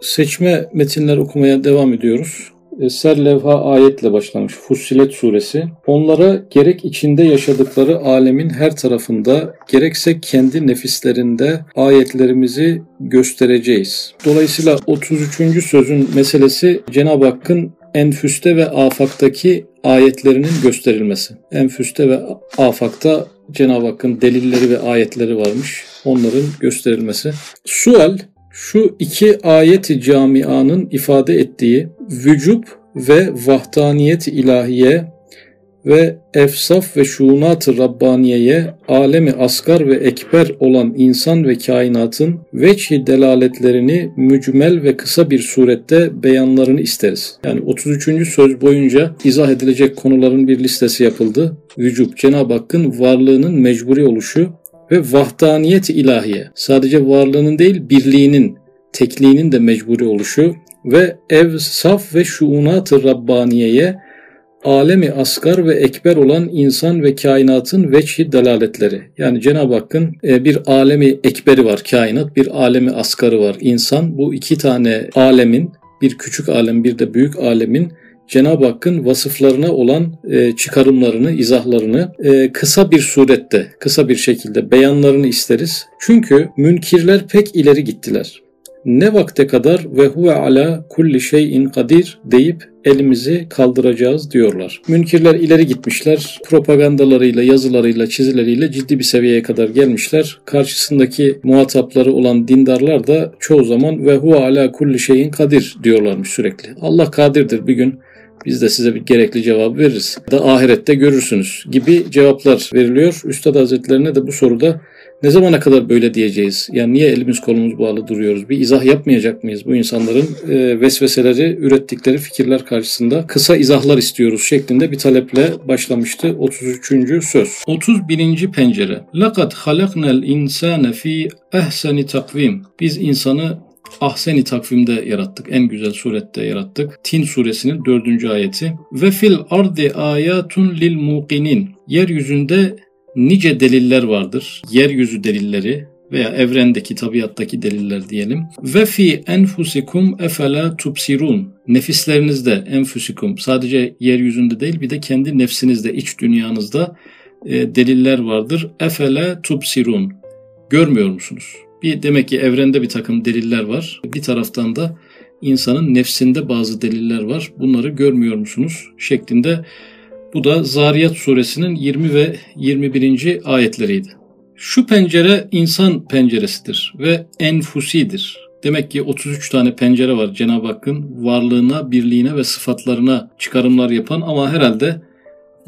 Seçme metinler okumaya devam ediyoruz. Ser levha ayetle başlamış Fussilet suresi. Onlara gerek içinde yaşadıkları alemin her tarafında gerekse kendi nefislerinde ayetlerimizi göstereceğiz. Dolayısıyla 33. sözün meselesi Cenab-ı Hakk'ın enfüste ve afaktaki ayetlerinin gösterilmesi. Enfüste ve afakta Cenab-ı Hakk'ın delilleri ve ayetleri varmış. Onların gösterilmesi. Sual şu iki ayet-i camianın ifade ettiği vücub ve vahdaniyet ilahiye ve efsaf ve şuunat-ı Rabbaniye'ye alemi asgar ve ekber olan insan ve kainatın veçhi delaletlerini mücmel ve kısa bir surette beyanlarını isteriz. Yani 33. söz boyunca izah edilecek konuların bir listesi yapıldı. Vücub, Cenab-ı Hakk'ın varlığının mecburi oluşu ve vahdaniyet ilahiye. Sadece varlığının değil birliğinin, tekliğinin de mecburi oluşu ve ev saf ve şuunat-ı Rabbaniye'ye alemi asgar ve ekber olan insan ve kainatın veçhi delaletleri. Yani Cenab-ı Hakk'ın e, bir alemi ekberi var kainat, bir alemi asgarı var insan. Bu iki tane alemin, bir küçük alem bir de büyük alemin Cenab-ı Hakk'ın vasıflarına olan e, çıkarımlarını, izahlarını e, kısa bir surette, kısa bir şekilde beyanlarını isteriz. Çünkü münkirler pek ileri gittiler. Ne vakte kadar ve huve ala kulli şeyin kadir deyip elimizi kaldıracağız diyorlar. Münkirler ileri gitmişler. Propagandalarıyla, yazılarıyla, çizileriyle ciddi bir seviyeye kadar gelmişler. Karşısındaki muhatapları olan dindarlar da çoğu zaman ve huve ala kulli şeyin kadir diyorlarmış sürekli. Allah kadirdir bir gün biz de size bir gerekli cevap veririz. Da ahirette görürsünüz gibi cevaplar veriliyor. Üstad Hazretlerine de bu soruda ne zamana kadar böyle diyeceğiz? Yani niye elimiz kolumuz bağlı duruyoruz? Bir izah yapmayacak mıyız bu insanların e, vesveseleri, ürettikleri fikirler karşısında? Kısa izahlar istiyoruz şeklinde bir taleple başlamıştı 33. söz. 31. pencere. Lakat halaknel insane fi ehseni takvim. Biz insanı ahseni takvimde yarattık. En güzel surette yarattık. Tin suresinin dördüncü ayeti. Ve fil ardi ayatun lil muqinin. Yeryüzünde nice deliller vardır. Yeryüzü delilleri veya evrendeki, tabiattaki deliller diyelim. Ve fi enfusikum efela tubsirun. Nefislerinizde enfusikum sadece yeryüzünde değil bir de kendi nefsinizde, iç dünyanızda e, deliller vardır. Efela tubsirun. Görmüyor musunuz? Bir demek ki evrende bir takım deliller var. Bir taraftan da insanın nefsinde bazı deliller var. Bunları görmüyor musunuz? şeklinde bu da Zariyat suresinin 20 ve 21. ayetleriydi. Şu pencere insan penceresidir ve enfusidir. Demek ki 33 tane pencere var Cenab-ı Hakk'ın varlığına, birliğine ve sıfatlarına çıkarımlar yapan ama herhalde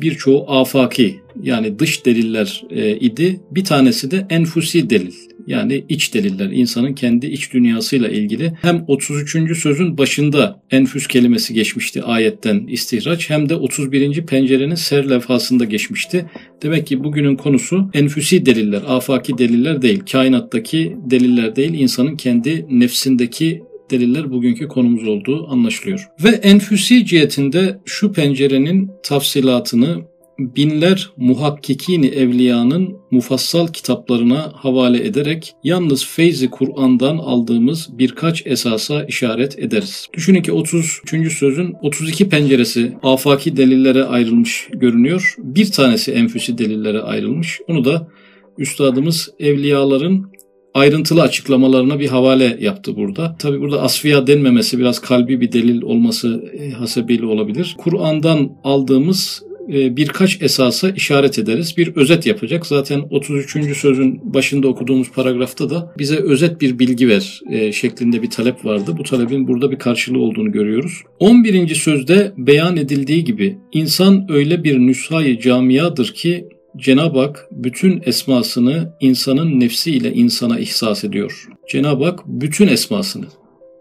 birçoğu afaki yani dış deliller e, idi. Bir tanesi de enfusi delil yani iç deliller insanın kendi iç dünyasıyla ilgili hem 33. sözün başında enfüs kelimesi geçmişti ayetten istihraç hem de 31. pencerenin ser levhasında geçmişti. Demek ki bugünün konusu enfüsi deliller, afaki deliller değil, kainattaki deliller değil, insanın kendi nefsindeki deliller bugünkü konumuz olduğu anlaşılıyor. Ve enfüsi cihetinde şu pencerenin tafsilatını binler muhakkikini evliyanın mufassal kitaplarına havale ederek yalnız feyzi Kur'an'dan aldığımız birkaç esasa işaret ederiz. Düşünün ki 33. sözün 32 penceresi afaki delillere ayrılmış görünüyor. Bir tanesi enfüsi delillere ayrılmış. Onu da üstadımız evliyaların ayrıntılı açıklamalarına bir havale yaptı burada. Tabi burada asfiya denmemesi biraz kalbi bir delil olması e, hasebiyle olabilir. Kur'an'dan aldığımız birkaç esasa işaret ederiz. Bir özet yapacak. Zaten 33. sözün başında okuduğumuz paragrafta da bize özet bir bilgi ver e, şeklinde bir talep vardı. Bu talebin burada bir karşılığı olduğunu görüyoruz. 11. sözde beyan edildiği gibi insan öyle bir nüshayı camiadır ki Cenab-ı Hak bütün esmasını insanın nefsi ile insana ihsas ediyor. Cenab-ı Hak bütün esmasını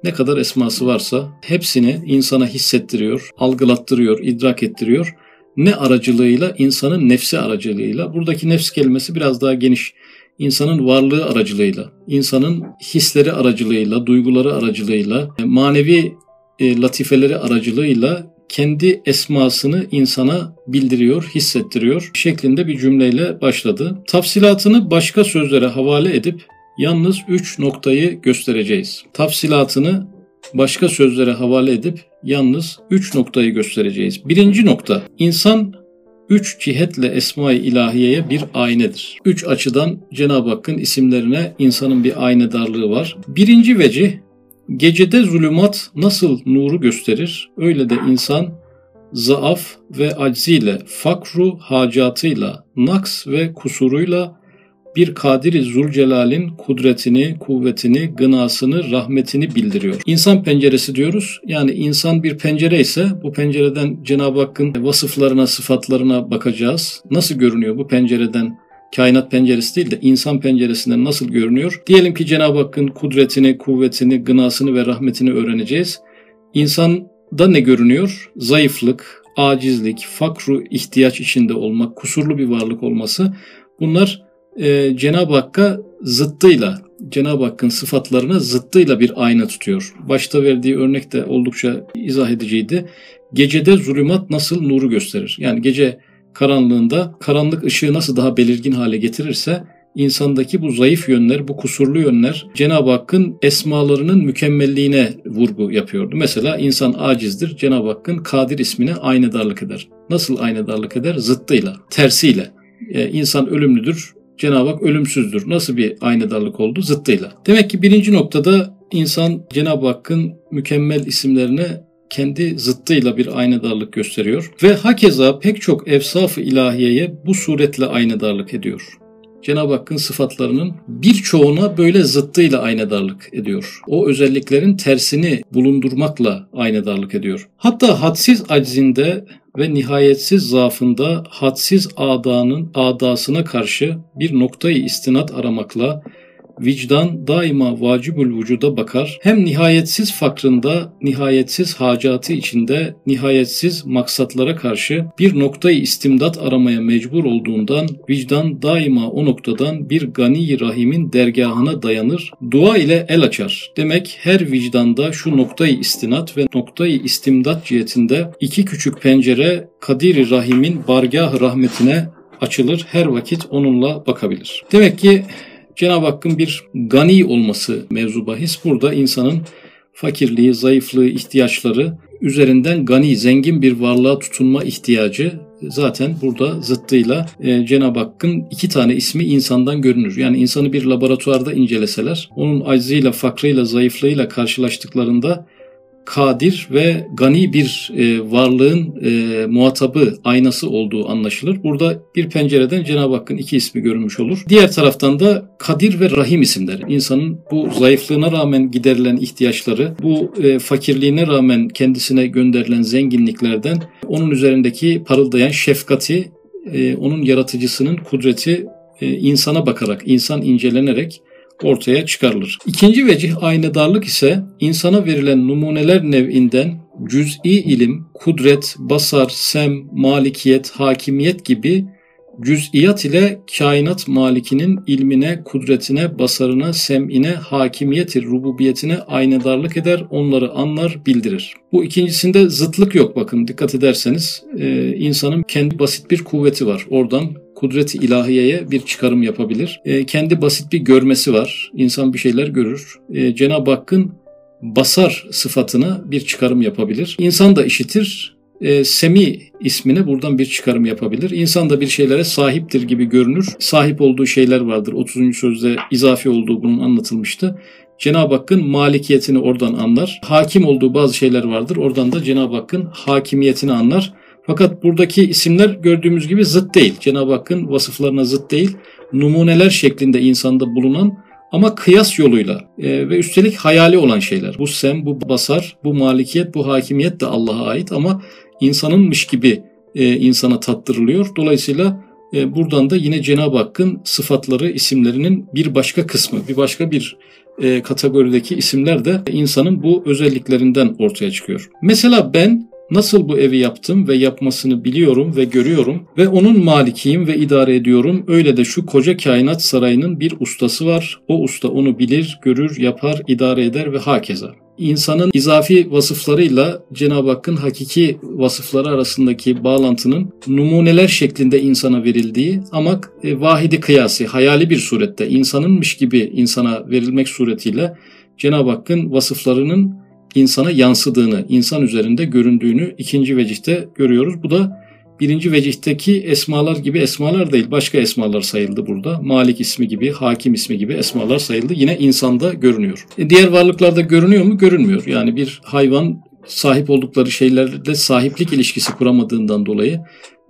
ne kadar esması varsa hepsini insana hissettiriyor, algılattırıyor, idrak ettiriyor ne aracılığıyla? insanın nefsi aracılığıyla. Buradaki nefs kelimesi biraz daha geniş. İnsanın varlığı aracılığıyla, insanın hisleri aracılığıyla, duyguları aracılığıyla, manevi e, latifeleri aracılığıyla kendi esmasını insana bildiriyor, hissettiriyor şeklinde bir cümleyle başladı. Tafsilatını başka sözlere havale edip yalnız üç noktayı göstereceğiz. Tafsilatını başka sözlere havale edip yalnız üç noktayı göstereceğiz. Birinci nokta, insan üç cihetle Esma-i İlahiye'ye bir aynedir. Üç açıdan Cenab-ı Hakk'ın isimlerine insanın bir aynedarlığı var. Birinci veci, gecede zulümat nasıl nuru gösterir, öyle de insan zaaf ve acziyle, fakru hacatıyla, naks ve kusuruyla bir Kadiri Zülcelal'in kudretini, kuvvetini, gınasını, rahmetini bildiriyor. İnsan penceresi diyoruz. Yani insan bir pencere ise bu pencereden Cenab-ı Hakk'ın vasıflarına, sıfatlarına bakacağız. Nasıl görünüyor bu pencereden? Kainat penceresi değil de insan penceresinden nasıl görünüyor? Diyelim ki Cenab-ı Hakk'ın kudretini, kuvvetini, gınasını ve rahmetini öğreneceğiz. İnsanda ne görünüyor? Zayıflık, acizlik, fakru ihtiyaç içinde olmak, kusurlu bir varlık olması. Bunlar e, Cenab-ı Hakk'a zıttıyla, Cenab-ı Hakk'ın sıfatlarına zıttıyla bir ayna tutuyor. Başta verdiği örnek de oldukça izah ediciydi. Gecede zulümat nasıl nuru gösterir? Yani gece karanlığında karanlık ışığı nasıl daha belirgin hale getirirse insandaki bu zayıf yönler, bu kusurlu yönler Cenab-ı Hakk'ın esmalarının mükemmelliğine vurgu yapıyordu. Mesela insan acizdir. Cenab-ı Hakk'ın Kadir ismine aynedarlık eder. Nasıl aynedarlık eder? Zıttıyla, tersiyle. Ee, insan ölümlüdür. Cenab-ı Hak ölümsüzdür. Nasıl bir aynedarlık oldu? Zıttıyla. Demek ki birinci noktada insan Cenab-ı Hakk'ın mükemmel isimlerine kendi zıttıyla bir aynedarlık gösteriyor ve hakeza pek çok efsaf-ı ilahiyeye bu suretle aynedarlık ediyor. Cenab-ı Hakk'ın sıfatlarının birçoğuna böyle zıttıyla aynedarlık ediyor. O özelliklerin tersini bulundurmakla aynedarlık ediyor. Hatta hadsiz aczinde ve nihayetsiz zaafında hadsiz adanın adasına karşı bir noktayı istinat aramakla vicdan daima vacibül vücuda bakar. Hem nihayetsiz fakrında, nihayetsiz hacatı içinde, nihayetsiz maksatlara karşı bir noktayı istimdat aramaya mecbur olduğundan vicdan daima o noktadan bir gani rahimin dergahına dayanır, dua ile el açar. Demek her vicdanda şu noktayı istinat ve noktayı istimdat cihetinde iki küçük pencere Kadir-i Rahim'in bargah rahmetine açılır. Her vakit onunla bakabilir. Demek ki Cenab-ı Hakk'ın bir gani olması mevzu bahis. Burada insanın fakirliği, zayıflığı, ihtiyaçları üzerinden gani, zengin bir varlığa tutunma ihtiyacı zaten burada zıttıyla e, Cenab-ı Hakk'ın iki tane ismi insandan görünür. Yani insanı bir laboratuvarda inceleseler, onun acziyle, fakrıyla, zayıflığıyla karşılaştıklarında kadir ve gani bir e, varlığın e, muhatabı, aynası olduğu anlaşılır. Burada bir pencereden Cenab-ı Hakk'ın iki ismi görünmüş olur. Diğer taraftan da Kadir ve Rahim isimleri. İnsanın bu zayıflığına rağmen giderilen ihtiyaçları, bu e, fakirliğine rağmen kendisine gönderilen zenginliklerden onun üzerindeki parıldayan şefkati, e, onun yaratıcısının kudreti e, insana bakarak, insan incelenerek ortaya çıkarılır. İkinci vecih aynedarlık ise insana verilen numuneler nev'inden cüz'i ilim, kudret, basar, sem, malikiyet, hakimiyet gibi cüz'iyat ile kainat malikinin ilmine, kudretine, basarına, sem'ine, hakimiyeti, rububiyetine aynedarlık eder, onları anlar, bildirir. Bu ikincisinde zıtlık yok bakın dikkat ederseniz. Ee, insanın kendi basit bir kuvveti var. Oradan kudreti ilahiyeye bir çıkarım yapabilir. E, kendi basit bir görmesi var. İnsan bir şeyler görür. E, Cenab-ı Hakk'ın basar sıfatına bir çıkarım yapabilir. İnsan da işitir. E, Semi ismine buradan bir çıkarım yapabilir. İnsan da bir şeylere sahiptir gibi görünür. Sahip olduğu şeyler vardır. 30. sözde izafi olduğu bunun anlatılmıştı. Cenab-ı Hakk'ın malikiyetini oradan anlar. Hakim olduğu bazı şeyler vardır. Oradan da Cenab-ı Hakk'ın hakimiyetini anlar. Fakat buradaki isimler gördüğümüz gibi zıt değil. Cenab-ı Hakk'ın vasıflarına zıt değil. Numuneler şeklinde insanda bulunan ama kıyas yoluyla e, ve üstelik hayali olan şeyler. Bu sem, bu basar, bu malikiyet, bu hakimiyet de Allah'a ait ama insanınmış gibi e, insana tattırılıyor. Dolayısıyla e, buradan da yine Cenab-ı Hakk'ın sıfatları, isimlerinin bir başka kısmı, bir başka bir e, kategorideki isimler de insanın bu özelliklerinden ortaya çıkıyor. Mesela ben Nasıl bu evi yaptım ve yapmasını biliyorum ve görüyorum ve onun malikiyim ve idare ediyorum. Öyle de şu koca kainat sarayının bir ustası var. O usta onu bilir, görür, yapar, idare eder ve hakeza. İnsanın izafi vasıflarıyla Cenab-ı Hakk'ın hakiki vasıfları arasındaki bağlantının numuneler şeklinde insana verildiği ama e, vahidi kıyası, hayali bir surette insanınmış gibi insana verilmek suretiyle Cenab-ı Hakk'ın vasıflarının insana yansıdığını, insan üzerinde göründüğünü ikinci vecihte görüyoruz. Bu da birinci vecihteki esmalar gibi esmalar değil, başka esmalar sayıldı burada. Malik ismi gibi, hakim ismi gibi esmalar sayıldı. Yine insanda görünüyor. E diğer varlıklarda görünüyor mu? Görünmüyor. Yani bir hayvan sahip oldukları şeylerle sahiplik ilişkisi kuramadığından dolayı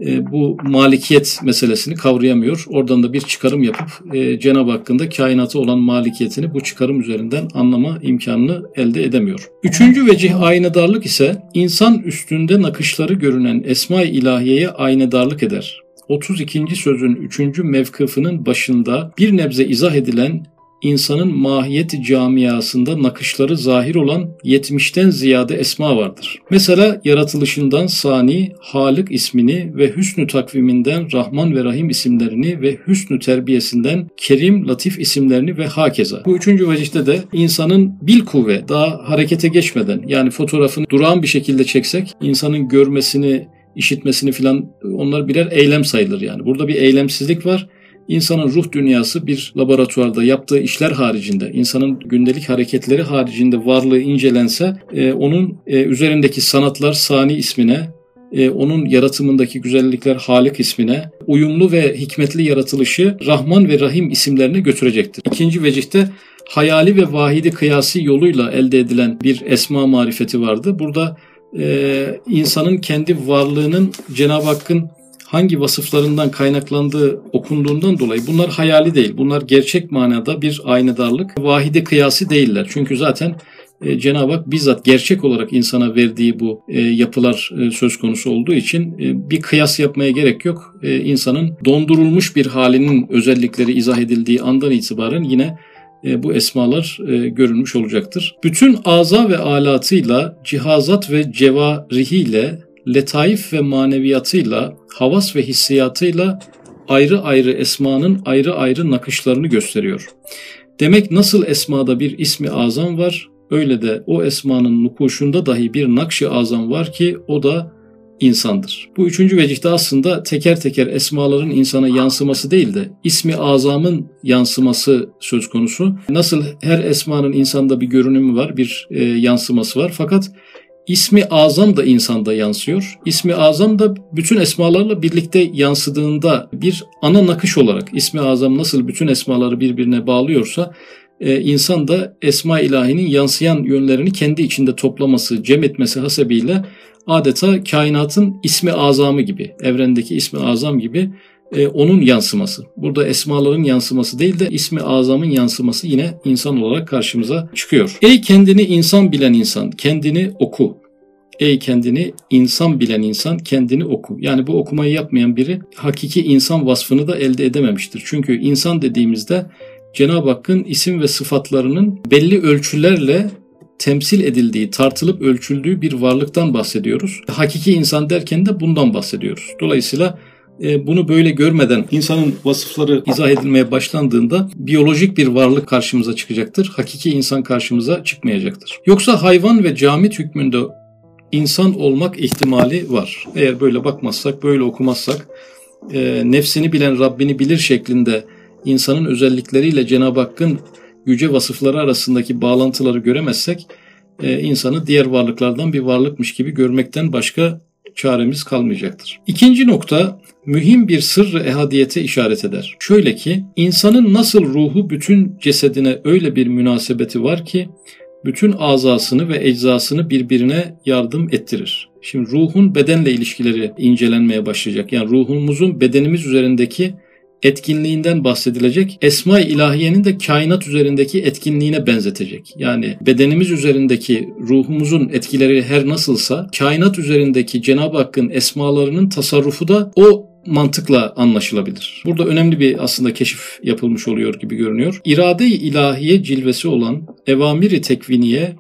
e, bu malikiyet meselesini kavrayamıyor. Oradan da bir çıkarım yapıp e, Cenab-ı Hakk'ın kainatı olan malikiyetini bu çıkarım üzerinden anlama imkanını elde edemiyor. Üçüncü vecih aynedarlık ise insan üstünde nakışları görünen esma-i ilahiyeye aynedarlık eder. 32. sözün 3. mevkıfının başında bir nebze izah edilen insanın mahiyeti camiasında nakışları zahir olan 70'ten ziyade esma vardır. Mesela yaratılışından Sani, Halık ismini ve Hüsnü takviminden Rahman ve Rahim isimlerini ve Hüsnü terbiyesinden Kerim, Latif isimlerini ve hakeza. Bu üçüncü vecihte de insanın bil kuvve daha harekete geçmeden yani fotoğrafını durağan bir şekilde çeksek insanın görmesini işitmesini filan onlar birer eylem sayılır yani. Burada bir eylemsizlik var İnsanın ruh dünyası bir laboratuvarda yaptığı işler haricinde, insanın gündelik hareketleri haricinde varlığı incelense e, onun e, üzerindeki sanatlar Sani ismine, e, onun yaratımındaki güzellikler Halik ismine, uyumlu ve hikmetli yaratılışı Rahman ve Rahim isimlerine götürecektir. İkinci vecihte hayali ve vahidi kıyasi yoluyla elde edilen bir esma marifeti vardı. Burada e, insanın kendi varlığının Cenab-ı Hakk'ın hangi vasıflarından kaynaklandığı okunduğundan dolayı bunlar hayali değil. Bunlar gerçek manada bir aynedarlık. Vahide kıyası değiller. Çünkü zaten e, Cenab-ı Hak bizzat gerçek olarak insana verdiği bu e, yapılar e, söz konusu olduğu için bir kıyas yapmaya gerek yok. E, insanın dondurulmuş bir halinin özellikleri izah edildiği andan itibaren yine bu esmalar e, görünmüş olacaktır. Bütün aza ve alatıyla, cihazat ve cevarihiyle letaif ve maneviyatıyla, havas ve hissiyatıyla ayrı ayrı esmanın ayrı ayrı nakışlarını gösteriyor. Demek nasıl esmada bir ismi azam var, öyle de o esmanın nukuşunda dahi bir nakşı azam var ki o da insandır. Bu üçüncü vecihte aslında teker teker esmaların insana yansıması değil de ismi azamın yansıması söz konusu. Nasıl her esmanın insanda bir görünümü var, bir e, yansıması var. Fakat İsmi azam da insanda yansıyor. İsmi azam da bütün esmalarla birlikte yansıdığında bir ana nakış olarak ismi azam nasıl bütün esmaları birbirine bağlıyorsa e, insan da esma ilahinin yansıyan yönlerini kendi içinde toplaması, cem etmesi hasebiyle adeta kainatın ismi azamı gibi, evrendeki ismi azam gibi e, onun yansıması. Burada esmaların yansıması değil de ismi azamın yansıması yine insan olarak karşımıza çıkıyor. Ey kendini insan bilen insan, kendini oku. Ey kendini insan bilen insan kendini oku. Yani bu okumayı yapmayan biri hakiki insan vasfını da elde edememiştir. Çünkü insan dediğimizde Cenab-ı Hakk'ın isim ve sıfatlarının belli ölçülerle temsil edildiği, tartılıp ölçüldüğü bir varlıktan bahsediyoruz. Hakiki insan derken de bundan bahsediyoruz. Dolayısıyla bunu böyle görmeden insanın vasıfları izah edilmeye başlandığında biyolojik bir varlık karşımıza çıkacaktır. Hakiki insan karşımıza çıkmayacaktır. Yoksa hayvan ve camit hükmünde insan olmak ihtimali var. Eğer böyle bakmazsak, böyle okumazsak, e, nefsini bilen Rabbini bilir şeklinde insanın özellikleriyle Cenab-ı Hakk'ın yüce vasıfları arasındaki bağlantıları göremezsek, e, insanı diğer varlıklardan bir varlıkmış gibi görmekten başka çaremiz kalmayacaktır. İkinci nokta mühim bir sırrı ehadiyete işaret eder. Şöyle ki insanın nasıl ruhu bütün cesedine öyle bir münasebeti var ki bütün azasını ve eczasını birbirine yardım ettirir. Şimdi ruhun bedenle ilişkileri incelenmeye başlayacak. Yani ruhumuzun bedenimiz üzerindeki etkinliğinden bahsedilecek. Esma-i ilahiyenin de kainat üzerindeki etkinliğine benzetecek. Yani bedenimiz üzerindeki ruhumuzun etkileri her nasılsa kainat üzerindeki Cenab-ı Hakk'ın esmalarının tasarrufu da o mantıkla anlaşılabilir. Burada önemli bir aslında keşif yapılmış oluyor gibi görünüyor. İrade-i ilahiye cilvesi olan evamiri tekviniye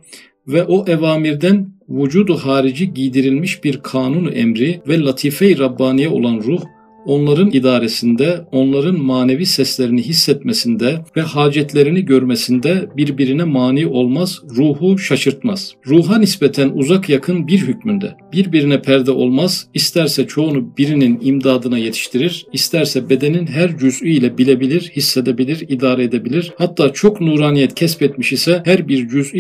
ve o evamirden vücudu harici giydirilmiş bir kanun emri ve latife-i Rabbaniye olan ruh onların idaresinde, onların manevi seslerini hissetmesinde ve hacetlerini görmesinde birbirine mani olmaz, ruhu şaşırtmaz. Ruha nispeten uzak yakın bir hükmünde. Birbirine perde olmaz, isterse çoğunu birinin imdadına yetiştirir, isterse bedenin her cüz'ü ile bilebilir, hissedebilir, idare edebilir. Hatta çok nuraniyet kesbetmiş ise her bir cüz'ü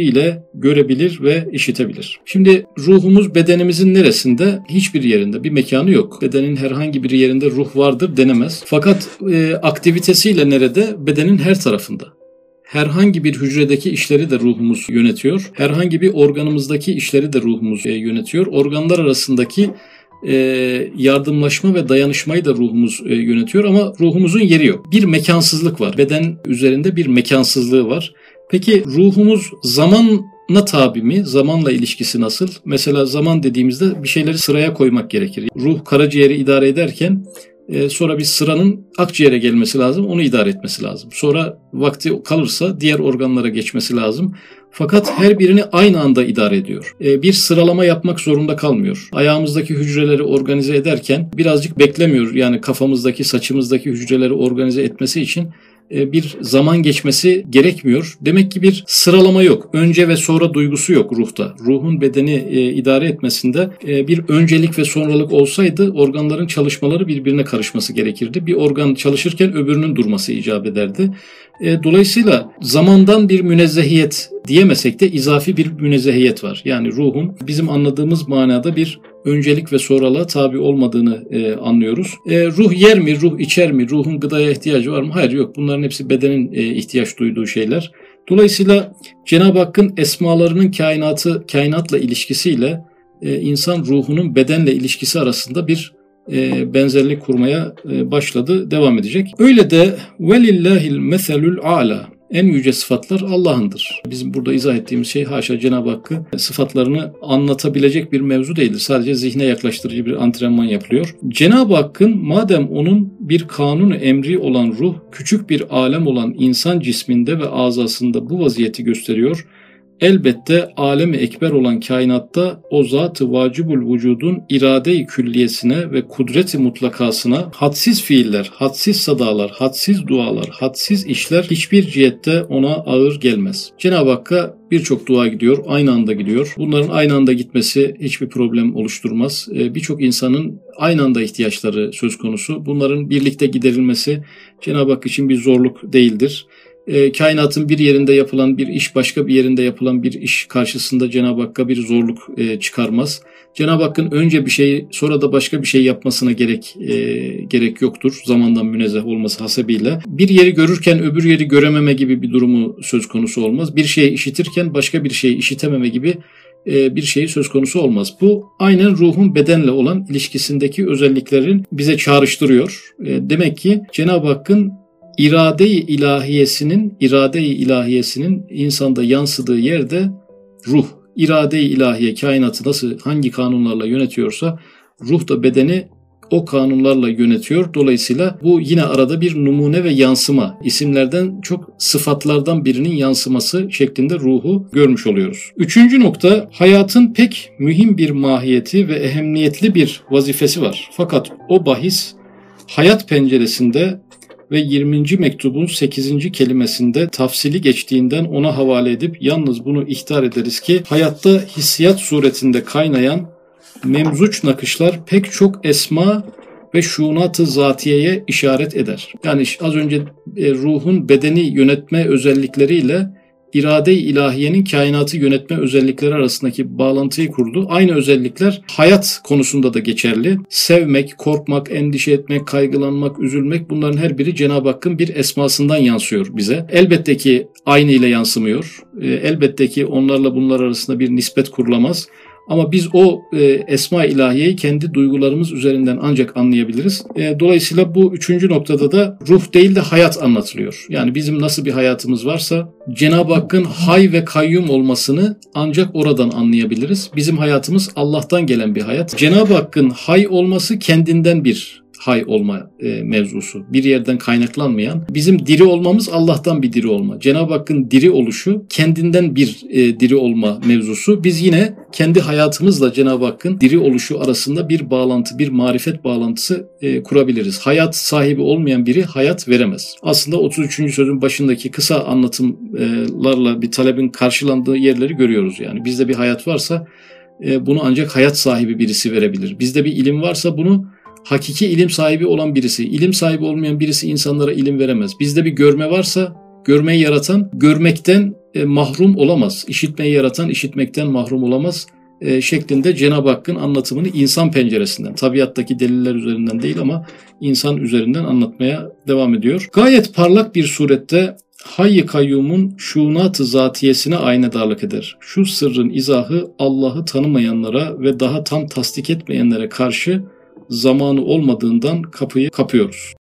görebilir ve işitebilir. Şimdi ruhumuz bedenimizin neresinde? Hiçbir yerinde. Bir mekanı yok. Bedenin herhangi bir yerinde ruh vardır denemez. Fakat e, aktivitesiyle nerede? Bedenin her tarafında. Herhangi bir hücredeki işleri de ruhumuz yönetiyor. Herhangi bir organımızdaki işleri de ruhumuz e, yönetiyor. Organlar arasındaki e, yardımlaşma ve dayanışmayı da ruhumuz e, yönetiyor ama ruhumuzun yeri yok. Bir mekansızlık var. Beden üzerinde bir mekansızlığı var. Peki ruhumuz zamanla tabi mi? Zamanla ilişkisi nasıl? Mesela zaman dediğimizde bir şeyleri sıraya koymak gerekir. Ruh karaciğeri idare ederken e, sonra bir sıranın akciğere gelmesi lazım, onu idare etmesi lazım. Sonra vakti kalırsa diğer organlara geçmesi lazım. Fakat her birini aynı anda idare ediyor. E, bir sıralama yapmak zorunda kalmıyor. Ayağımızdaki hücreleri organize ederken birazcık beklemiyor. Yani kafamızdaki, saçımızdaki hücreleri organize etmesi için bir zaman geçmesi gerekmiyor. Demek ki bir sıralama yok. Önce ve sonra duygusu yok ruhta. Ruhun bedeni e, idare etmesinde e, bir öncelik ve sonralık olsaydı organların çalışmaları birbirine karışması gerekirdi. Bir organ çalışırken öbürünün durması icap ederdi. Dolayısıyla zamandan bir münezzehiyet diyemesek de izafi bir münezzehiyet var. Yani ruhun bizim anladığımız manada bir öncelik ve sonralığa tabi olmadığını e, anlıyoruz. E, ruh yer mi, ruh içer mi, ruhun gıdaya ihtiyacı var mı? Hayır yok. Bunların hepsi bedenin e, ihtiyaç duyduğu şeyler. Dolayısıyla Cenab-ı Hakk'ın esmalarının kainatı, kainatla ilişkisiyle e, insan ruhunun bedenle ilişkisi arasında bir e, benzerlik kurmaya e, başladı, devam edecek. Öyle de velillahil meselül ala en yüce sıfatlar Allah'ındır. Bizim burada izah ettiğimiz şey haşa Cenab-ı Hakk'ı sıfatlarını anlatabilecek bir mevzu değildir. Sadece zihne yaklaştırıcı bir antrenman yapılıyor. Cenab-ı Hakk'ın madem onun bir kanunu emri olan ruh, küçük bir alem olan insan cisminde ve azasında bu vaziyeti gösteriyor Elbette alemi ekber olan kainatta o zat-ı vacibul vücudun irade-i külliyesine ve kudret-i mutlakasına hadsiz fiiller, hadsiz sadalar, hadsiz dualar, hadsiz işler hiçbir cihette ona ağır gelmez. Cenab-ı Hakk'a birçok dua gidiyor, aynı anda gidiyor. Bunların aynı anda gitmesi hiçbir problem oluşturmaz. Ee, birçok insanın aynı anda ihtiyaçları söz konusu. Bunların birlikte giderilmesi Cenab-ı Hak için bir zorluk değildir e, kainatın bir yerinde yapılan bir iş başka bir yerinde yapılan bir iş karşısında Cenab-ı Hakk'a bir zorluk e, çıkarmaz. Cenab-ı Hakk'ın önce bir şey sonra da başka bir şey yapmasına gerek e, gerek yoktur zamandan münezzeh olması hasebiyle. Bir yeri görürken öbür yeri görememe gibi bir durumu söz konusu olmaz. Bir şeyi işitirken başka bir şeyi işitememe gibi e, bir şey söz konusu olmaz. Bu aynen ruhun bedenle olan ilişkisindeki özelliklerin bize çağrıştırıyor. E, demek ki Cenab-ı Hakk'ın irade-i ilahiyesinin irade-i ilahiyesinin insanda yansıdığı yerde ruh, irade-i ilahiye kainatı nasıl hangi kanunlarla yönetiyorsa ruh da bedeni o kanunlarla yönetiyor. Dolayısıyla bu yine arada bir numune ve yansıma. isimlerden çok sıfatlardan birinin yansıması şeklinde ruhu görmüş oluyoruz. Üçüncü nokta hayatın pek mühim bir mahiyeti ve ehemmiyetli bir vazifesi var. Fakat o bahis hayat penceresinde ve 20. mektubun 8. kelimesinde tafsili geçtiğinden ona havale edip yalnız bunu ihtar ederiz ki hayatta hissiyat suretinde kaynayan memzuç nakışlar pek çok esma ve şunat-ı zatiyeye işaret eder. Yani az önce e, ruhun bedeni yönetme özellikleriyle irade-i ilahiyenin kainatı yönetme özellikleri arasındaki bağlantıyı kurdu. Aynı özellikler hayat konusunda da geçerli. Sevmek, korkmak, endişe etmek, kaygılanmak, üzülmek bunların her biri Cenab-ı Hakk'ın bir esmasından yansıyor bize. Elbette ki aynı ile yansımıyor. E, elbette ki onlarla bunlar arasında bir nispet kurulamaz. Ama biz o e, esma ilahiyeyi kendi duygularımız üzerinden ancak anlayabiliriz. E, dolayısıyla bu üçüncü noktada da ruh değil de hayat anlatılıyor. Yani bizim nasıl bir hayatımız varsa Cenab-ı Hakk'ın hay ve kayyum olmasını ancak oradan anlayabiliriz. Bizim hayatımız Allah'tan gelen bir hayat. Cenab-ı Hakk'ın hay olması kendinden bir hay olma e, mevzusu. Bir yerden kaynaklanmayan. Bizim diri olmamız Allah'tan bir diri olma. Cenab-ı Hakk'ın diri oluşu kendinden bir e, diri olma mevzusu. Biz yine kendi hayatımızla Cenab-ı Hakk'ın diri oluşu arasında bir bağlantı, bir marifet bağlantısı e, kurabiliriz. Hayat sahibi olmayan biri hayat veremez. Aslında 33. sözün başındaki kısa anlatımlarla bir talebin karşılandığı yerleri görüyoruz. Yani bizde bir hayat varsa e, bunu ancak hayat sahibi birisi verebilir. Bizde bir ilim varsa bunu hakiki ilim sahibi olan birisi, ilim sahibi olmayan birisi insanlara ilim veremez. Bizde bir görme varsa görmeyi yaratan görmekten e, mahrum olamaz. İşitmeyi yaratan işitmekten mahrum olamaz e, şeklinde Cenab-ı Hakk'ın anlatımını insan penceresinden, tabiattaki deliller üzerinden değil ama insan üzerinden anlatmaya devam ediyor. Gayet parlak bir surette Hayy kayyumun şunat-ı zatiyesine aynedarlık eder. Şu sırrın izahı Allah'ı tanımayanlara ve daha tam tasdik etmeyenlere karşı zamanı olmadığından kapıyı kapıyoruz.